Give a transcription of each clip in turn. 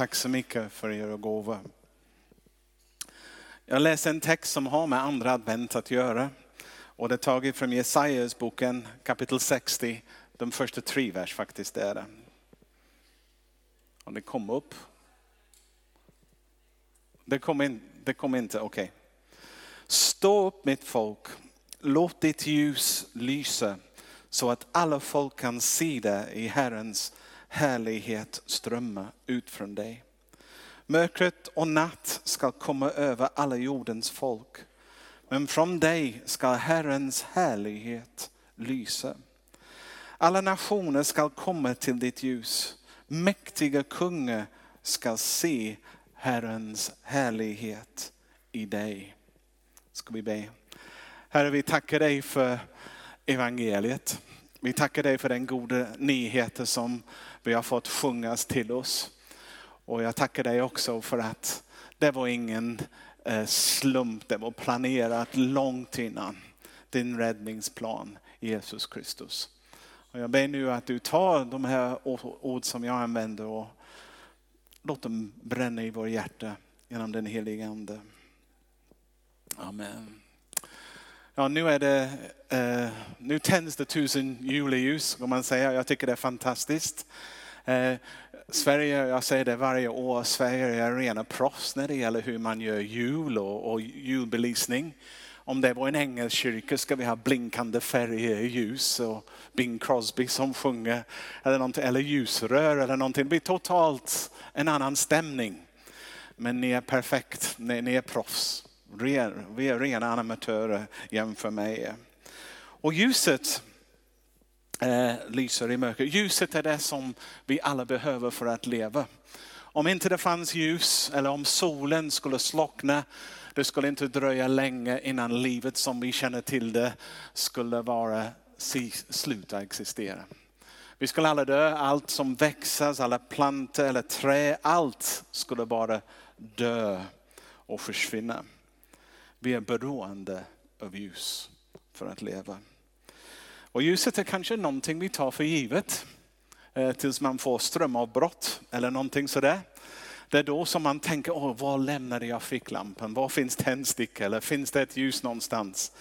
Tack så mycket för era gåvor. Jag läser en text som har med andra advent att göra. Och det är taget från Jesajas boken kapitel 60, de första tre vers faktiskt är det. Om det kom upp. Det kom, in, det kom inte, okej. Okay. Stå upp mitt folk, låt ditt ljus lysa så att alla folk kan se det i Herrens härlighet strömma ut från dig. Mörkret och natt ska komma över alla jordens folk. Men från dig ska Herrens härlighet lysa. Alla nationer ska komma till ditt ljus. Mäktiga kungar ska se Herrens härlighet i dig. Ska vi be. Herre, vi tackar dig för evangeliet. Vi tackar dig för den goda nyheten som vi har fått sjungas till oss. Och jag tackar dig också för att det var ingen eh, slump, det var planerat långt innan din räddningsplan Jesus Kristus. Och jag ber nu att du tar de här ord som jag använder och låt dem bränna i vår hjärta genom den helige Ande. Amen. Ja, nu, är det, eh, nu tänds det tusen juleljus, kan man säga. Jag tycker det är fantastiskt. Eh, Sverige, jag säger det varje år, Sverige är rena proffs när det gäller hur man gör jul och, och julbelysning. Om det var en engelsk kyrka ska vi ha blinkande färger, ljus och Bing Crosby som sjunger. Eller, eller ljusrör eller någonting. Det blir totalt en annan stämning. Men ni är perfekt, ni, ni är proffs. Vi är rena amatörer jämfört med er. Och ljuset eh, lyser i mörker. Ljuset är det som vi alla behöver för att leva. Om inte det fanns ljus eller om solen skulle slockna, det skulle inte dröja länge innan livet som vi känner till det skulle vara sluta existera. Vi skulle alla dö, allt som växer, alla plantor eller trä, allt skulle bara dö och försvinna. Vi är beroende av ljus för att leva. Och ljuset är kanske någonting vi tar för givet eh, tills man får strömavbrott eller någonting sådär. Det är då som man tänker, Åh, var lämnade jag ficklampan? Var finns tändsticka? Eller finns det ett ljus någonstans?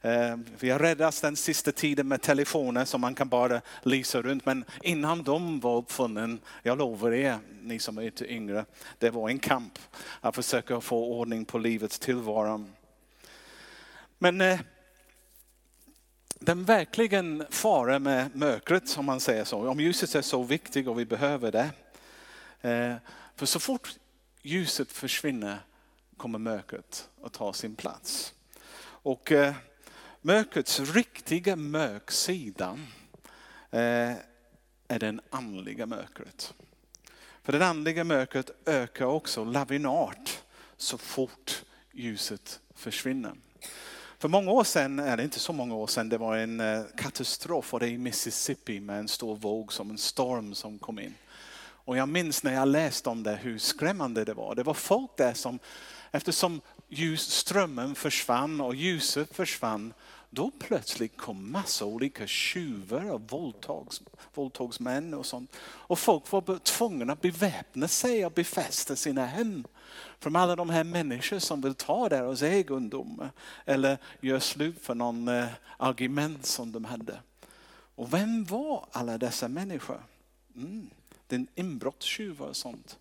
Eh, vi har räddats den sista tiden med telefoner som man kan bara lysa runt. Men innan de var uppfunnen, jag lovar er, ni som är lite yngre, det var en kamp att försöka få ordning på livets tillvaro. Men eh, den verkligen fara med mörkret, som man säger så, om ljuset är så viktigt och vi behöver det. Eh, för så fort ljuset försvinner kommer mörkret att ta sin plats. Och eh, mörkrets riktiga mörksida eh, är den andliga mörkret. För det andliga mörkret ökar också lavinart så fort ljuset försvinner. För många år sedan, eller inte så många år sedan, det var en eh, katastrof i Mississippi med en stor våg som en storm som kom in. Och jag minns när jag läste om det hur skrämmande det var. Det var folk där som, eftersom ljusströmmen försvann och ljuset försvann, då plötsligt kom massa olika tjuvar och våldtags, våldtagsmän och sånt. Och folk var tvungna att beväpna sig och befästa sina hem. Från alla de här människor som vill ta deras egendom eller göra slut för någon eh, argument som de hade. Och vem var alla dessa människor? Mm, den inbrottstjuvar och sånt.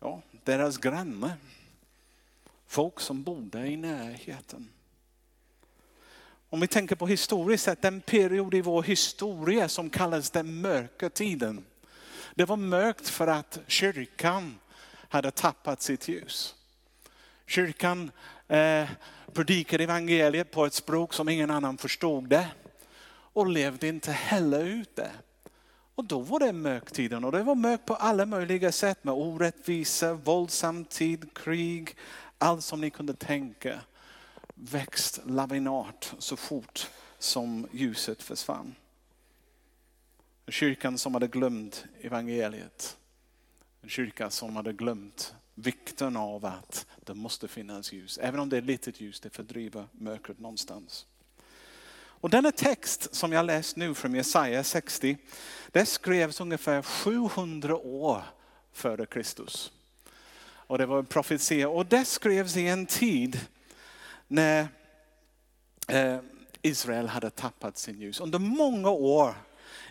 Ja, deras grannar. Folk som bodde i närheten. Om vi tänker på historiskt sett, den period i vår historia som kallas den mörka tiden. Det var mörkt för att kyrkan hade tappat sitt ljus. Kyrkan eh, predikade evangeliet på ett språk som ingen annan förstod det och levde inte heller ut det. Och då var det möktiden och det var mörkt på alla möjliga sätt med orättvisa, våldsam tid, krig, allt som ni kunde tänka växt lavinart så fort som ljuset försvann. Kyrkan som hade glömt evangeliet en kyrka som hade glömt vikten av att det måste finnas ljus. Även om det är litet ljus, det fördriver mörkret någonstans. Och denna text som jag läst nu från Jesaja 60, det skrevs ungefär 700 år före Kristus. Och det var en profetia. Och det skrevs i en tid när eh, Israel hade tappat sin ljus. Under många år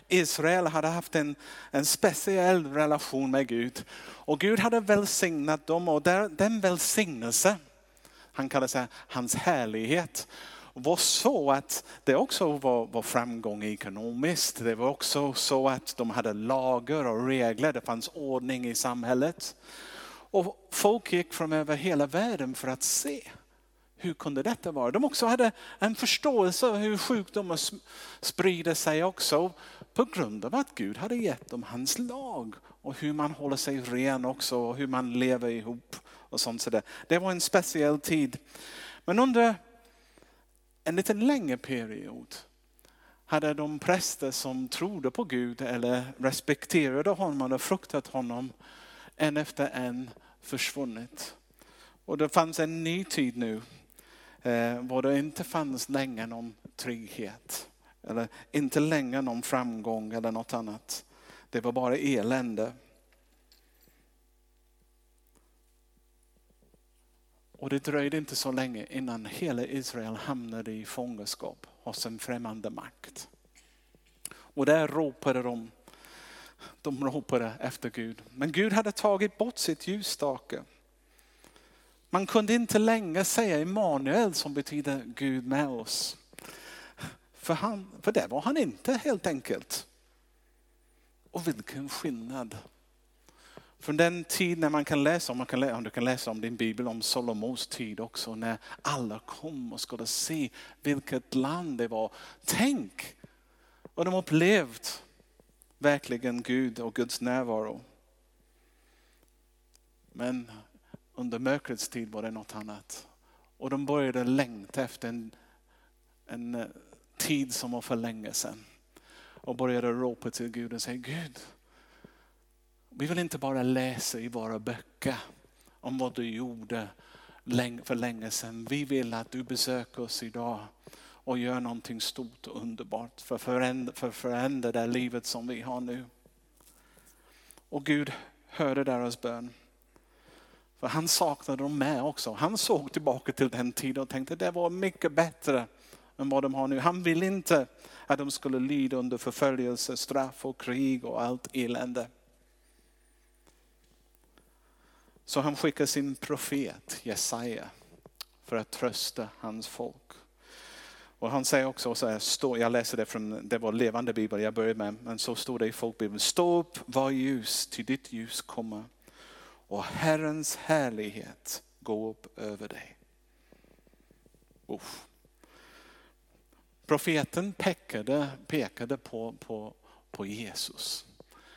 Israel hade haft en, en speciell relation med Gud. Och Gud hade välsignat dem och där, den välsignelse, han kallar sig hans härlighet, var så att det också var, var framgång ekonomiskt. Det var också så att de hade lagar och regler, det fanns ordning i samhället. Och folk gick från över hela världen för att se hur kunde detta vara? De också hade en förståelse av hur sjukdomar sprider sig också på grund av att Gud hade gett dem hans lag och hur man håller sig ren också och hur man lever ihop och sånt. Så det var en speciell tid. Men under en lite längre period hade de präster som trodde på Gud eller respekterade honom och fruktat honom en efter en försvunnit. Och det fanns en ny tid nu Eh, var det inte fanns länge någon trygghet. Eller inte länge någon framgång eller något annat. Det var bara elände. Och det dröjde inte så länge innan hela Israel hamnade i fångenskap hos en främmande makt. Och där ropade de, de ropade efter Gud. Men Gud hade tagit bort sitt ljusstake. Man kunde inte längre säga Immanuel som betyder Gud med oss. För, han, för det var han inte helt enkelt. Och vilken skillnad. Från den tid när man kan läsa om, man kan läsa, du kan läsa om din bibel om Solomons tid också, när alla kom och skulle se vilket land det var. Tänk vad de upplevt verkligen Gud och Guds närvaro. Men under mörkrets tid var det något annat. Och de började längta efter en, en eh, tid som var för länge sedan. Och började ropa till Gud och säga, Gud, vi vill inte bara läsa i våra böcker om vad du gjorde för länge sedan. Vi vill att du besöker oss idag och gör någonting stort och underbart för att förändra, för förändra det livet som vi har nu. Och Gud hörde deras bön. För han saknade dem med också. Han såg tillbaka till den tiden och tänkte det var mycket bättre än vad de har nu. Han vill inte att de skulle lida under förföljelse, straff och krig och allt elände. Så han skickar sin profet Jesaja för att trösta hans folk. Och han säger också så här, jag läser det från, det var levande bibel jag började med, men så står det i folkbibeln. Stå upp, var ljus, till ditt ljus kommer och Herrens härlighet gå upp över dig. Uff. Profeten pekade, pekade på, på, på Jesus.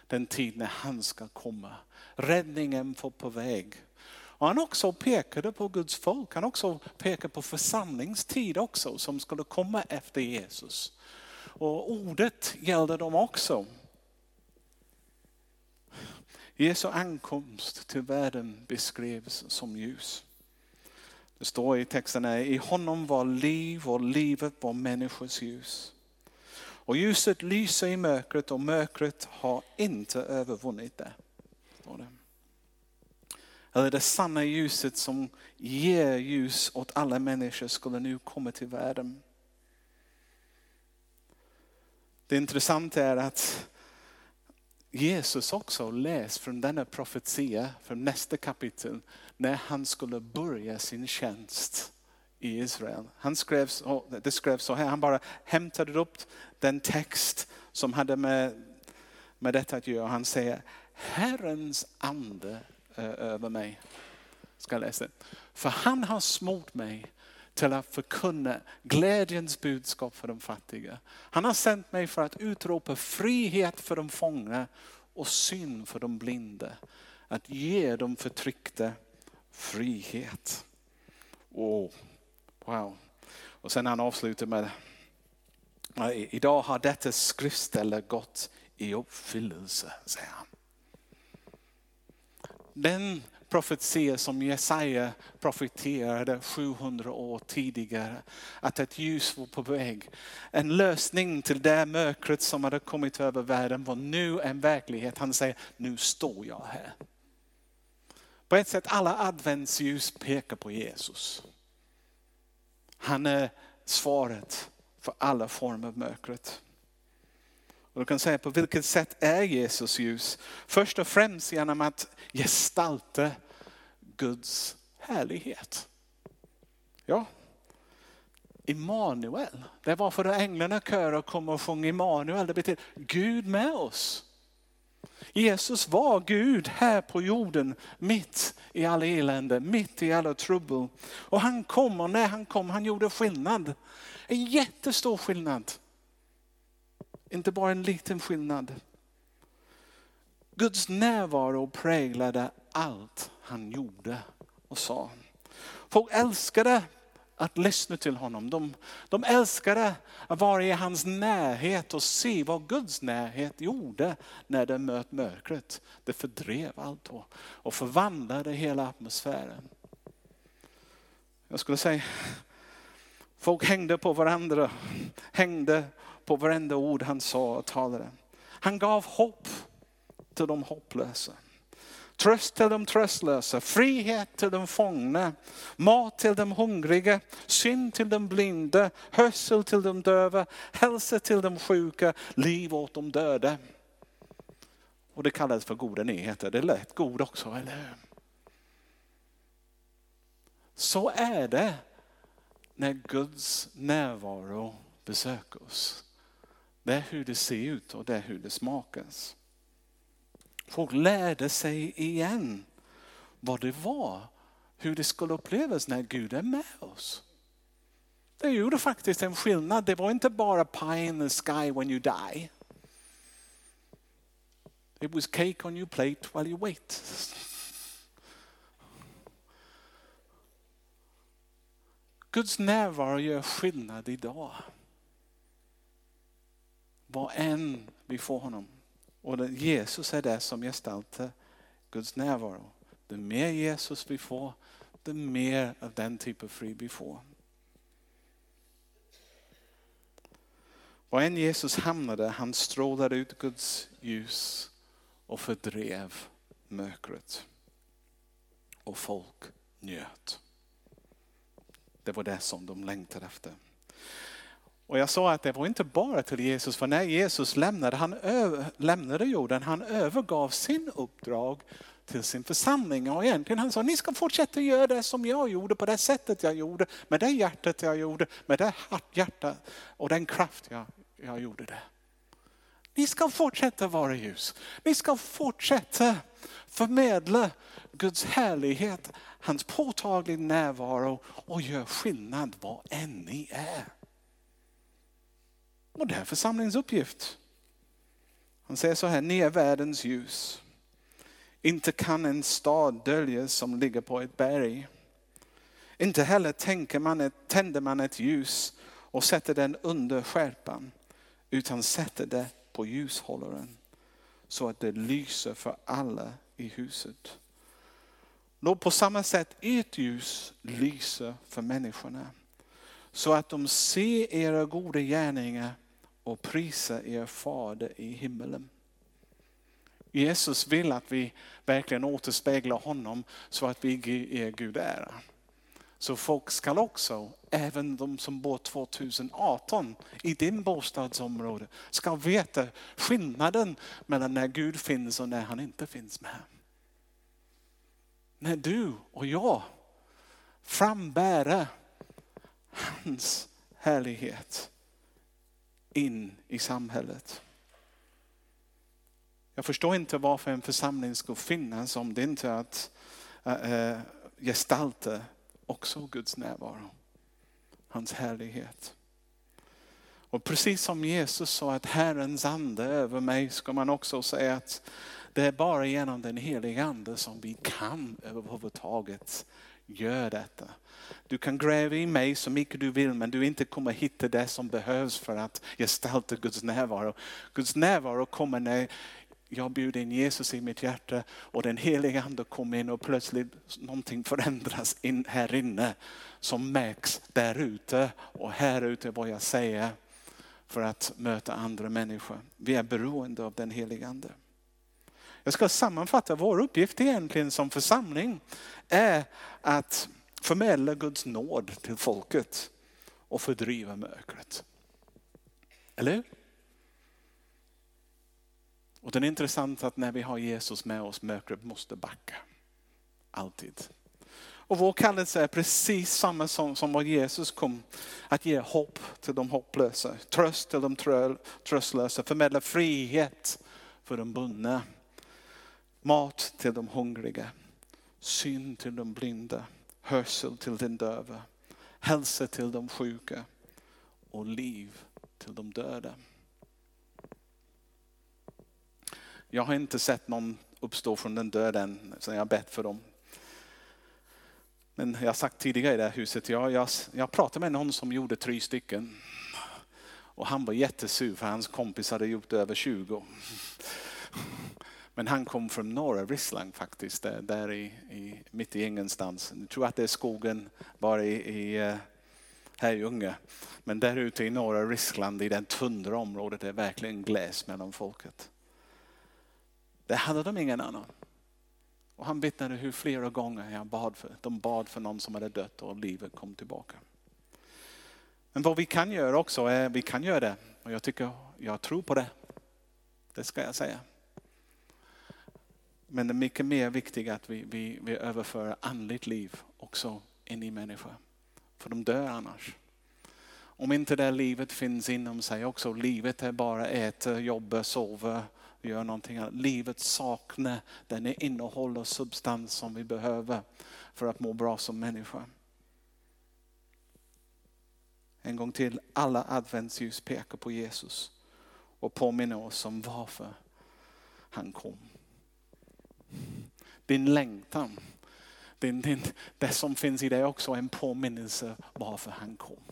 Den tid när han ska komma. Räddningen var på väg. Och han också pekade på Guds folk. Han också pekade på församlingstid också som skulle komma efter Jesus. Och ordet gällde dem också. Jesu ankomst till världen beskrevs som ljus. Det står i texten här, i honom var liv och livet var människors ljus. Och ljuset lyser i mörkret och mörkret har inte övervunnit det. Står det. Eller det sanna ljuset som ger ljus åt alla människor skulle nu komma till världen. Det intressanta är att Jesus också läst från denna profetia, från nästa kapitel, när han skulle börja sin tjänst i Israel. Han skrev, oh, det skrevs så här, han bara hämtade upp den text som hade med, med detta att göra. Han säger, Herrens ande är över mig. Ska jag läsa. För han har smort mig till att förkunna glädjens budskap för de fattiga. Han har sänt mig för att utropa frihet för de fångna och syn för de blinda. Att ge de förtryckta frihet. Oh, wow. Och sen han avslutar med, idag har detta skriftställe gått i uppfyllelse, säger han. Den profetia som Jesaja profeterade 700 år tidigare. Att ett ljus var på väg. En lösning till det mörkret som hade kommit över världen var nu en verklighet. Han säger, nu står jag här. På ett sätt alla adventsljus pekar på Jesus. Han är svaret för alla former av mörkret. Och du kan säga på vilket sätt är Jesus ljus? Först och främst genom att gestalta Guds härlighet. Ja, Immanuel. Det var för att änglarna köra och kom och sjöng Immanuel. Det betyder Gud med oss. Jesus var Gud här på jorden mitt i alla elände, mitt i alla trubbel. Och han kom och när han kom han gjorde skillnad. En jättestor skillnad. Inte bara en liten skillnad. Guds närvaro präglade allt han gjorde och sa. Folk älskade att lyssna till honom. De, de älskade att vara i hans närhet och se vad Guds närhet gjorde när det mötte mörkret. Det fördrev allt och förvandlade hela atmosfären. Jag skulle säga, folk hängde på varandra, hängde på varenda ord han sa och talade. Han gav hopp till de hopplösa. Tröst till de tröstlösa, frihet till de fångna, mat till de hungriga, syn till de blinda, hörsel till de döva, hälsa till de sjuka, liv åt de döda. Och det kallas för goda nyheter. Det lät god också, eller hur? Så är det när Guds närvaro besöker oss. Det är hur det ser ut och det är hur det smakas. Folk lärde sig igen vad det var, hur det skulle upplevas när Gud är med oss. Det gjorde faktiskt en skillnad. Det var inte bara pie in the sky when you die. It was cake on your plate while you wait. Guds närvaro gör skillnad idag. Vad än vi får honom. Och Jesus är det som gestaltar eh, Guds närvaro. Det mer Jesus vi får, det mer av den typen av frid vi får. Var än Jesus hamnade, han strålade ut Guds ljus och fördrev mörkret. Och folk njöt. Det var det som de längtade efter. Och jag sa att det var inte bara till Jesus, för när Jesus lämnade, han över, lämnade jorden, han övergav sin uppdrag till sin församling. Och egentligen han sa, ni ska fortsätta göra det som jag gjorde, på det sättet jag gjorde, med det hjärtat jag gjorde, med det hjärta och den kraft jag, jag gjorde det. Ni ska fortsätta vara ljus. Ni ska fortsätta förmedla Guds härlighet, hans påtagliga närvaro och göra skillnad var än ni är. Och det är församlingens uppgift. Han säger så här, ni är världens ljus. Inte kan en stad döljas som ligger på ett berg. Inte heller tänker man ett, tänder man ett ljus och sätter den under skärpan, utan sätter det på ljushållaren så att det lyser för alla i huset. Då på samma sätt ert ljus lyser för människorna så att de ser era goda gärningar och prisa er fader i himmelen. Jesus vill att vi verkligen återspeglar honom så att vi ger Gud ära. Så folk ska också, även de som bor 2018 i din bostadsområde, ska veta skillnaden mellan när Gud finns och när han inte finns med. När du och jag frambär hans härlighet in i samhället. Jag förstår inte varför en församling ska finnas om det inte är att äh, gestalta också Guds närvaro. Hans härlighet. Och precis som Jesus sa att Herrens ande över mig ska man också säga att det är bara genom den heliga ande som vi kan överhuvudtaget Gör detta. Du kan gräva i mig så mycket du vill men du inte kommer hitta det som behövs för att gestalta Guds närvaro. Guds närvaro kommer när jag bjuder in Jesus i mitt hjärta och den heliga ande kommer in och plötsligt någonting förändras in här inne som märks där ute och här ute vad jag säger för att möta andra människor. Vi är beroende av den heliga ande. Jag ska sammanfatta, vår uppgift egentligen som församling är att förmedla Guds nåd till folket och fördriva mörkret. Eller hur? Och det är intressant att när vi har Jesus med oss, mörkret måste backa. Alltid. Och vår kallelse är precis samma som, som vad Jesus kom att ge hopp till de hopplösa, tröst till de tröstlösa, förmedla frihet för de bundna, mat till de hungriga, syn till de blinda, hörsel till den döva, hälsa till de sjuka och liv till de döda. Jag har inte sett någon uppstå från den döden, sedan jag har bett för dem. Men jag har sagt tidigare i det här huset, jag, jag, jag pratade med någon som gjorde tre stycken. Och han var jättesur för hans kompis hade gjort över 20. Men han kom från norra Ryssland faktiskt, där, där i, i, mitt i ingenstans. Jag tror att det är skogen bara i, i eh, Herrljunga. Men där ute i norra Ryssland, i det tundra området, är verkligen gläs mellan folket. Det hade de ingen annan. Och han vittnade hur flera gånger jag bad för, de bad för någon som hade dött och livet kom tillbaka. Men vad vi kan göra också är, vi kan göra det, och jag tycker, jag tror på det. Det ska jag säga. Men det är mycket mer viktigt att vi, vi, vi överför andligt liv också in i människor. För de dör annars. Om inte det livet finns inom sig också, livet är bara äta, jobba, sova, gör någonting annat. Livet saknar den innehåll och substans som vi behöver för att må bra som människa. En gång till, alla adventsljus pekar på Jesus och påminner oss om varför han kom. Din längtan, din, din, det som finns i dig också är en påminnelse varför han kom.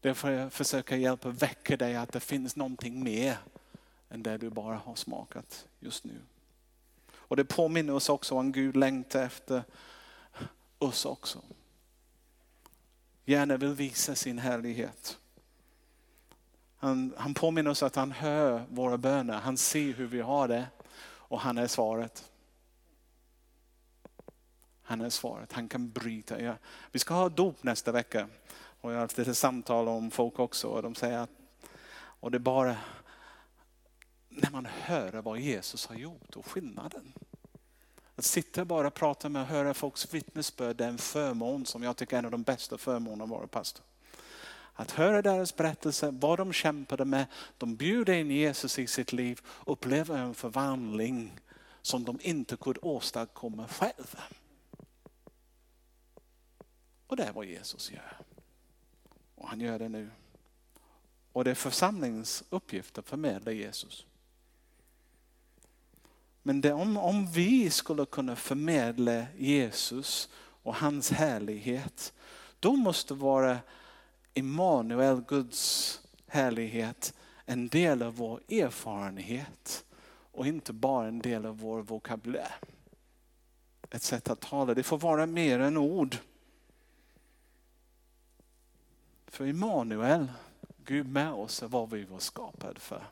Därför jag försöker hjälpa väcka dig att det finns någonting mer än det du bara har smakat just nu. Och det påminner oss också om Gud längtar efter oss också. Gärna vill visa sin härlighet. Han, han påminner oss att han hör våra böner, han ser hur vi har det och han är svaret. Han är svaret, han kan bryta. Ja, vi ska ha dop nästa vecka och jag har haft lite samtal om folk också och de säger att och det är bara när man hör vad Jesus har gjort och skillnaden. Att sitta bara och prata med och höra folks vittnesbörd är en förmån som jag tycker är en av de bästa förmånerna att vara pastor. Att höra deras berättelse, vad de kämpade med, de bjuder in Jesus i sitt liv, upplever en förvandling som de inte kunde åstadkomma själva. Och det är vad Jesus gör. Och han gör det nu. Och det är församlingens uppgift att förmedla Jesus. Men det, om, om vi skulle kunna förmedla Jesus och hans härlighet, då måste vara Immanuel, Guds härlighet, en del av vår erfarenhet och inte bara en del av vår vokabulär. Ett sätt att tala, det får vara mer än ord. För Immanuel, Gud med oss är vad vi var skapade för.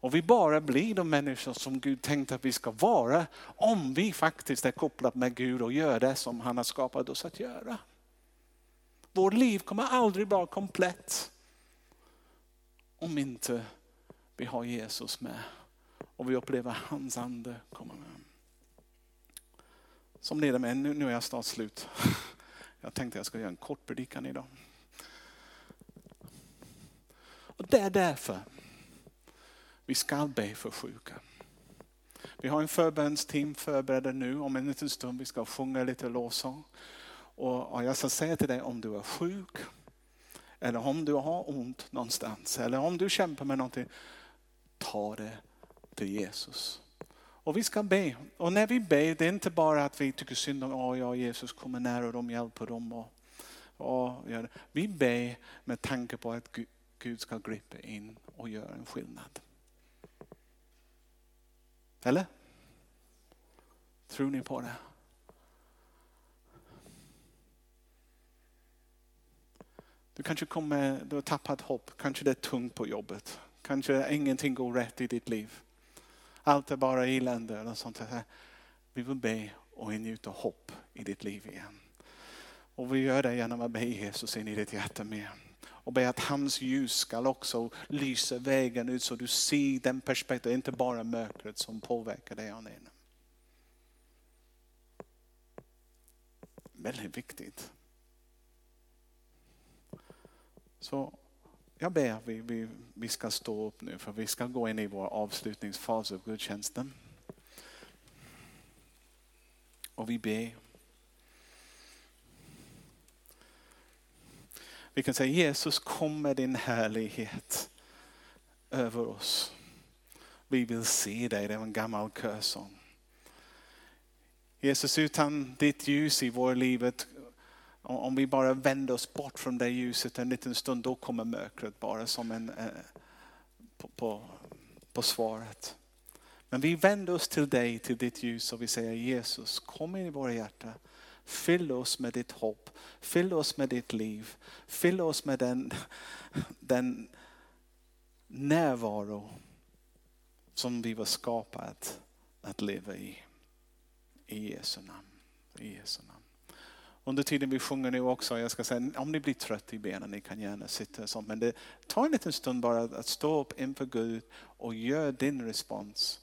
Och vi bara blir de människor som Gud tänkte att vi ska vara om vi faktiskt är kopplade med Gud och gör det som han har skapat oss att göra. Vårt liv kommer aldrig vara komplett om inte vi har Jesus med och vi upplever hans ande komma med. Som ledare, nu, nu är jag snart slut. Jag tänkte jag ska göra en kort predikan idag. Och det är därför vi ska be för sjuka. Vi har en förbönsteam förberedda nu. Om en liten stund vi ska sjunga lite lovsång. Och jag ska säga till dig om du är sjuk eller om du har ont någonstans eller om du kämpar med någonting. Ta det till Jesus. Och vi ska be. Och när vi ber, det är inte bara att vi tycker synd om, oh, ja, Jesus kommer nära dem, hjälper dem. Och, och, ja. Vi ber med tanke på att Gud ska gripa in och göra en skillnad. Eller? Tror ni på det? Du kanske kommer, du har tappat hopp, kanske det är tungt på jobbet. Kanske ingenting går rätt i ditt liv. allt är bara elände eller sånt. Vi vill be och ingjuta hopp i ditt liv igen. Och vi gör det genom att be Jesus in i ditt hjärta med. Och be att hans ljus ska också lysa vägen ut så du ser den perspektivet, inte bara mörkret som påverkar dig. Väldigt viktigt. Så jag ber att vi, vi, vi ska stå upp nu för vi ska gå in i vår avslutningsfas av gudstjänsten. Och vi ber. Vi kan säga Jesus kom med din härlighet över oss. Vi vill se dig, det är en gammal körsång. Jesus utan ditt ljus i vårt livet om vi bara vänder oss bort från det ljuset en liten stund, då kommer mörkret bara som en, eh, på, på, på svaret. Men vi vänder oss till dig, till ditt ljus och vi säger Jesus, kom in i våra hjärtan. Fyll oss med ditt hopp, fyll oss med ditt liv, fyll oss med den, den närvaro som vi var skapade att leva i. I Jesu namn. I Jesu namn. Under tiden vi sjunger nu också, jag ska säga om ni blir trötta i benen, ni kan gärna sitta så. Men det tar en liten stund bara att stå upp inför Gud och gör din respons.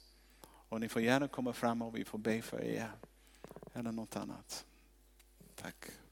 Och ni får gärna komma fram och vi får be för er. Eller något annat. Tack.